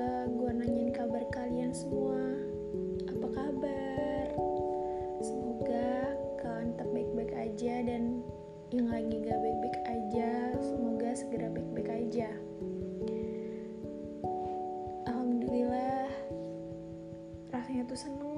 juga gue nanyain kabar kalian semua. Apa kabar? Semoga kalian tetap baik-baik aja dan yang lagi gak baik-baik aja, semoga segera baik-baik aja. Alhamdulillah, rasanya tuh seneng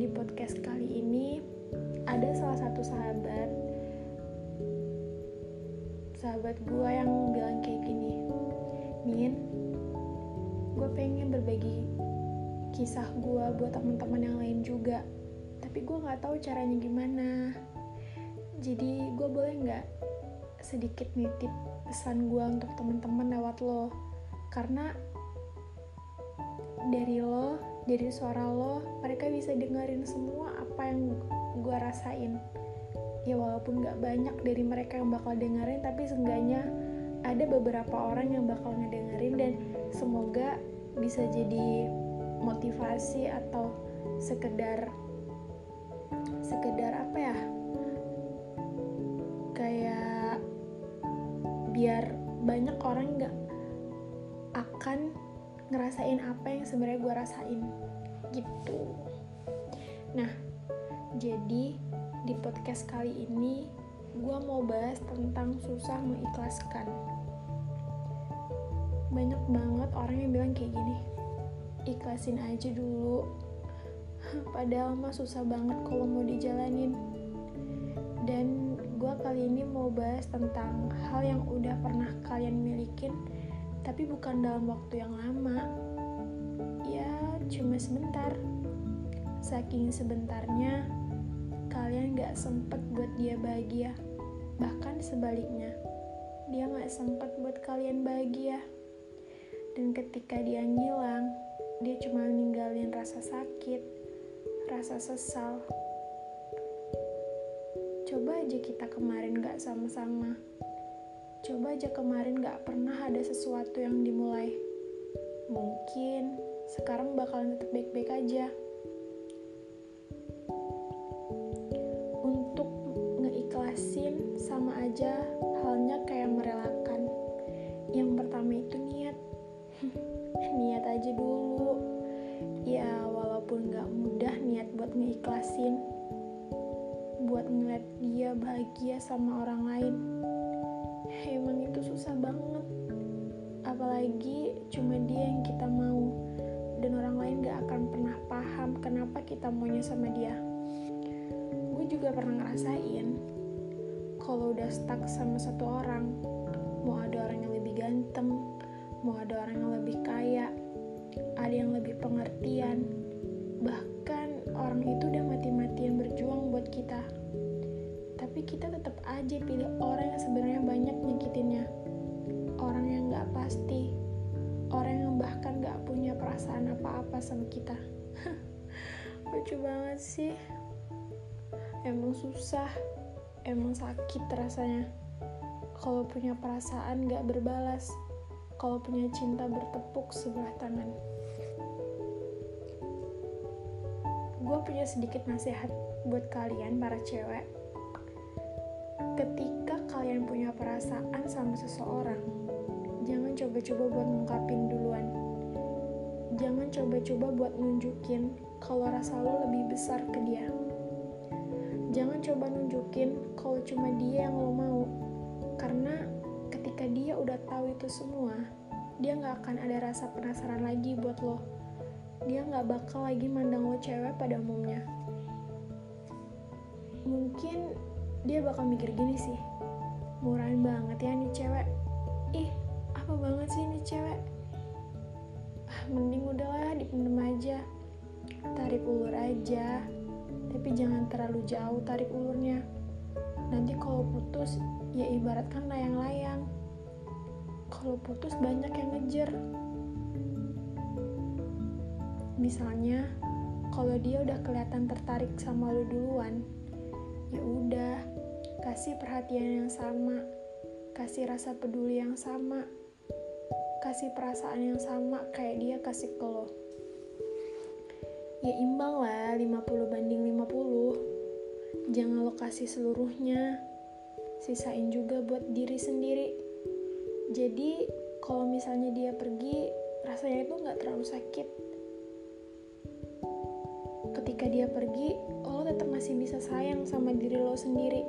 di podcast kali ini ada salah satu sahabat sahabat gue yang bilang kayak gini, Min, gue pengen berbagi kisah gue buat teman-teman yang lain juga, tapi gue nggak tahu caranya gimana. Jadi gue boleh nggak sedikit nitip pesan gue untuk teman-teman lewat lo karena dari lo dari suara lo mereka bisa dengerin semua apa yang gue rasain. Ya walaupun gak banyak dari mereka yang bakal dengerin tapi seenggaknya ada beberapa orang yang bakal ngedengerin dan semoga bisa jadi motivasi atau sekedar sekedar apa ya? Kayak biar banyak orang nggak akan ngerasain apa yang sebenarnya gue rasain gitu. Nah jadi di podcast kali ini gue mau bahas tentang susah mengikhlaskan. Banyak banget orang yang bilang kayak gini ikhlasin aja dulu. Padahal mah susah banget kalau mau dijalanin. Dan gue kali ini mau bahas tentang hal yang udah pernah kalian milikin tapi bukan dalam waktu yang lama. Ya cuma sebentar. Saking sebentarnya kalian gak sempet buat dia bahagia. Bahkan sebaliknya dia gak sempet buat kalian bahagia. Dan ketika dia ngilang dia cuma ninggalin rasa sakit rasa sesal. Coba aja kita kemarin gak sama-sama coba aja kemarin gak pernah ada sesuatu yang dimulai. Mungkin sekarang bakalan tetap baik-baik aja. Untuk ngeikhlasin sama aja halnya kayak merelakan. Yang pertama itu niat. Niat aja dulu. Ya walaupun gak mudah niat buat ngeikhlasin. Buat ngeliat dia bahagia sama orang lain emang itu susah banget. Apalagi cuma dia yang kita mau. Dan orang lain gak akan pernah paham kenapa kita maunya sama dia. Gue juga pernah ngerasain kalau udah stuck sama satu orang mau ada orang yang lebih ganteng mau ada orang yang lebih kaya ada yang lebih pengertian bahkan orang itu udah kita tapi kita tetap aja pilih orang yang sebenarnya banyak nyakitinnya. Orang yang gak pasti. Orang yang bahkan gak punya perasaan apa-apa sama kita. Lucu banget sih. Emang susah. Emang sakit rasanya. Kalau punya perasaan gak berbalas. Kalau punya cinta bertepuk sebelah tangan. Gue punya sedikit nasihat buat kalian para cewek ketika kalian punya perasaan sama seseorang jangan coba-coba buat ngungkapin duluan. Jangan coba-coba buat nunjukin kalau rasa lo lebih besar ke dia. Jangan coba nunjukin kalau cuma dia yang lo mau karena ketika dia udah tahu itu semua dia nggak akan ada rasa penasaran lagi buat lo. Dia nggak bakal lagi mandang lo cewek pada umumnya. Mungkin dia bakal mikir gini sih murahan banget ya nih cewek. Ih apa banget sih nih cewek? Ah, mending udahlah dipendem aja. Tarik ulur aja. Tapi jangan terlalu jauh tarik ulurnya. Nanti kalau putus ya ibaratkan layang-layang kalau putus banyak yang ngejar. Misalnya kalau dia udah kelihatan tertarik sama lo duluan ya udah kasih perhatian yang sama kasih rasa peduli yang sama kasih perasaan yang sama kayak dia kasih ke lo. Ya imbang lah 50 banding 50 jangan lo kasih seluruhnya sisain juga buat diri sendiri. Jadi kalau misalnya dia pergi rasanya itu nggak terlalu sakit ketika dia pergi lo tetap masih bisa sayang sama diri lo sendiri.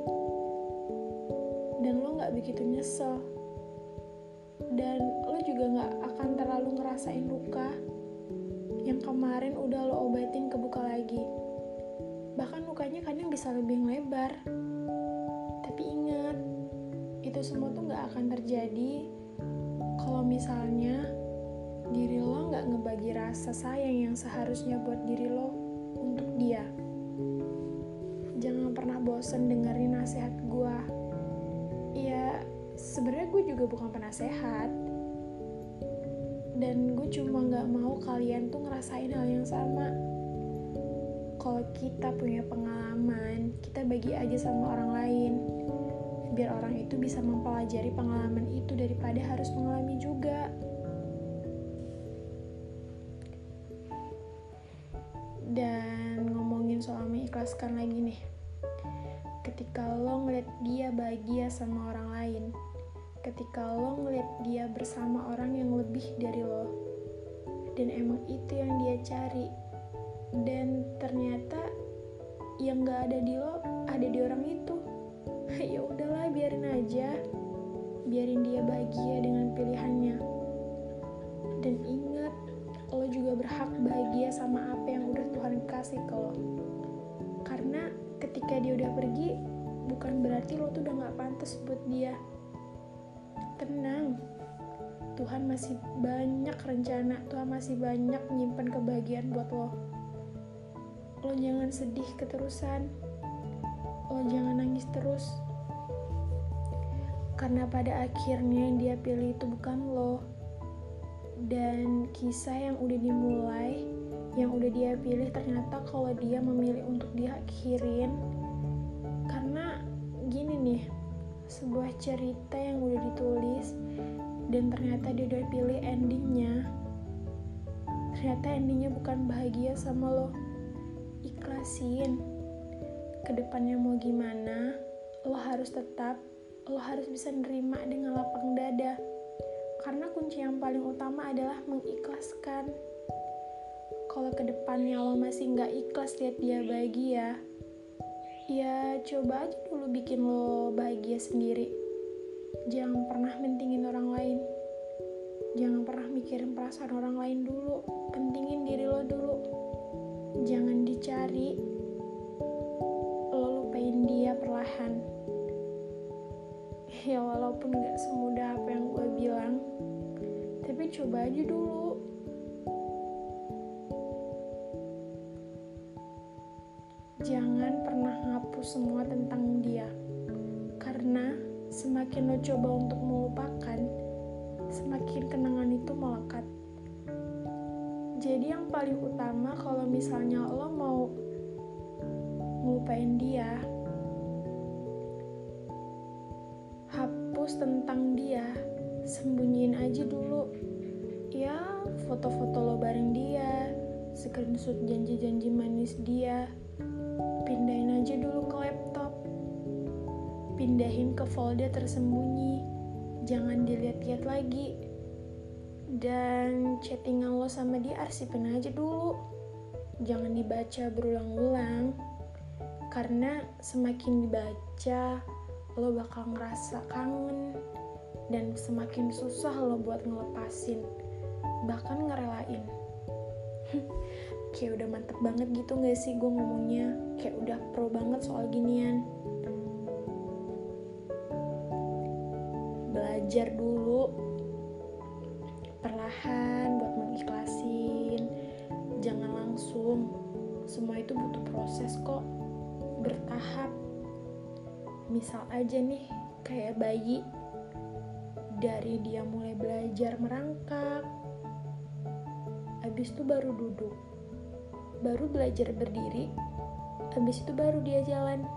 Dan lo nggak begitu nyesel. Dan lo juga nggak akan terlalu ngerasain luka yang kemarin udah lo obatin kebuka lagi. Bahkan lukanya kadang bisa lebih lebar tapi ingat itu semua tuh nggak akan terjadi kalau misalnya diri lo nggak ngebagi rasa sayang yang seharusnya buat diri lo untuk dia. Jangan pernah bosen dengerin nasihat gue ya sebenarnya gue juga bukan penasehat. Dan gue cuma nggak mau kalian tuh ngerasain hal yang sama. Kalau kita punya pengalaman kita bagi aja sama orang lain. Biar orang itu bisa mempelajari pengalaman itu daripada harus mengalami juga dan ngomongin soal mengikhlaskan lagi nih. Ketika lo ngeliat dia bahagia sama orang lain ketika lo ngeliat dia bersama orang yang lebih dari lo dan emang itu yang dia cari dan ternyata yang gak ada di lo ada di orang itu. Ya udahlah biarin aja. Biarin dia bahagia dengan pilihannya. Dan berhak bahagia sama apa yang udah Tuhan kasih ke lo. Karena ketika dia udah pergi bukan berarti lo tuh udah gak pantas buat dia. Tenang Tuhan masih banyak rencana Tuhan masih banyak menyimpan kebahagiaan buat lo. Lo jangan sedih keterusan. Lo jangan nangis terus. Karena pada akhirnya yang dia pilih itu bukan lo dan kisah yang udah dimulai yang udah dia pilih ternyata kalau dia memilih untuk diakhirin karena gini nih sebuah cerita yang udah ditulis dan ternyata dia udah pilih endingnya ternyata endingnya bukan bahagia sama lo. Ikhlasin ke depannya mau gimana lo harus tetap lo harus bisa nerima dengan lapang dada karena kunci yang paling utama adalah mengikhlaskan. Kalau ke depannya lo masih nggak ikhlas lihat dia bahagia ya coba aja dulu bikin lo bahagia sendiri. Jangan pernah mentingin orang lain. Jangan pernah mikirin perasaan orang lain dulu. Pentingin diri lo dulu. Jangan dicari lo lupain dia perlahan ya walaupun gak semudah apa yang gue bilang tapi coba aja dulu. Jangan pernah ngapus semua tentang dia karena semakin lo coba untuk melupakan semakin kenangan itu melekat. Jadi yang paling utama kalau misalnya lo mau ngelupain dia hapus tentang dia. Sembunyiin aja dulu. Ya foto-foto lo bareng dia screenshot janji-janji manis dia. Pindahin aja dulu ke laptop. Pindahin ke folder tersembunyi. Jangan dilihat-lihat lagi. Dan chattingan lo sama dia arsipin aja dulu. Jangan dibaca berulang-ulang. Karena semakin dibaca lo bakal ngerasa kangen dan semakin susah lo buat ngelepasin bahkan ngerelain. Kayak udah mantep banget gitu gak sih gue ngomongnya? Kayak udah pro banget soal ginian. Belajar dulu perlahan buat mengikhlasin jangan langsung. Semua itu butuh proses kok. Bertahap misal aja nih kayak bayi dari dia mulai belajar merangkak habis itu baru duduk baru belajar berdiri habis itu baru dia jalan.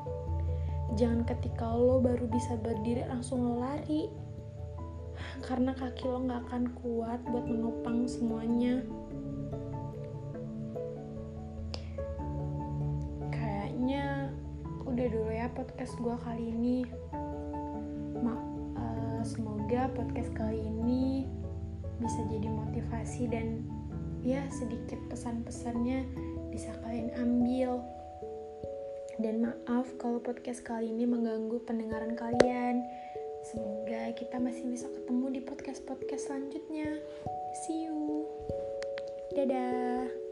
Jangan ketika lo baru bisa berdiri langsung lo lari karena kaki lo gak akan kuat buat menopang semuanya podcast gue kali ini. Ma uh, semoga podcast kali ini bisa jadi motivasi dan ya sedikit pesan-pesannya bisa kalian ambil. Dan maaf kalau podcast kali ini mengganggu pendengaran kalian. Semoga kita masih bisa ketemu di podcast-podcast selanjutnya. See you. Dadah.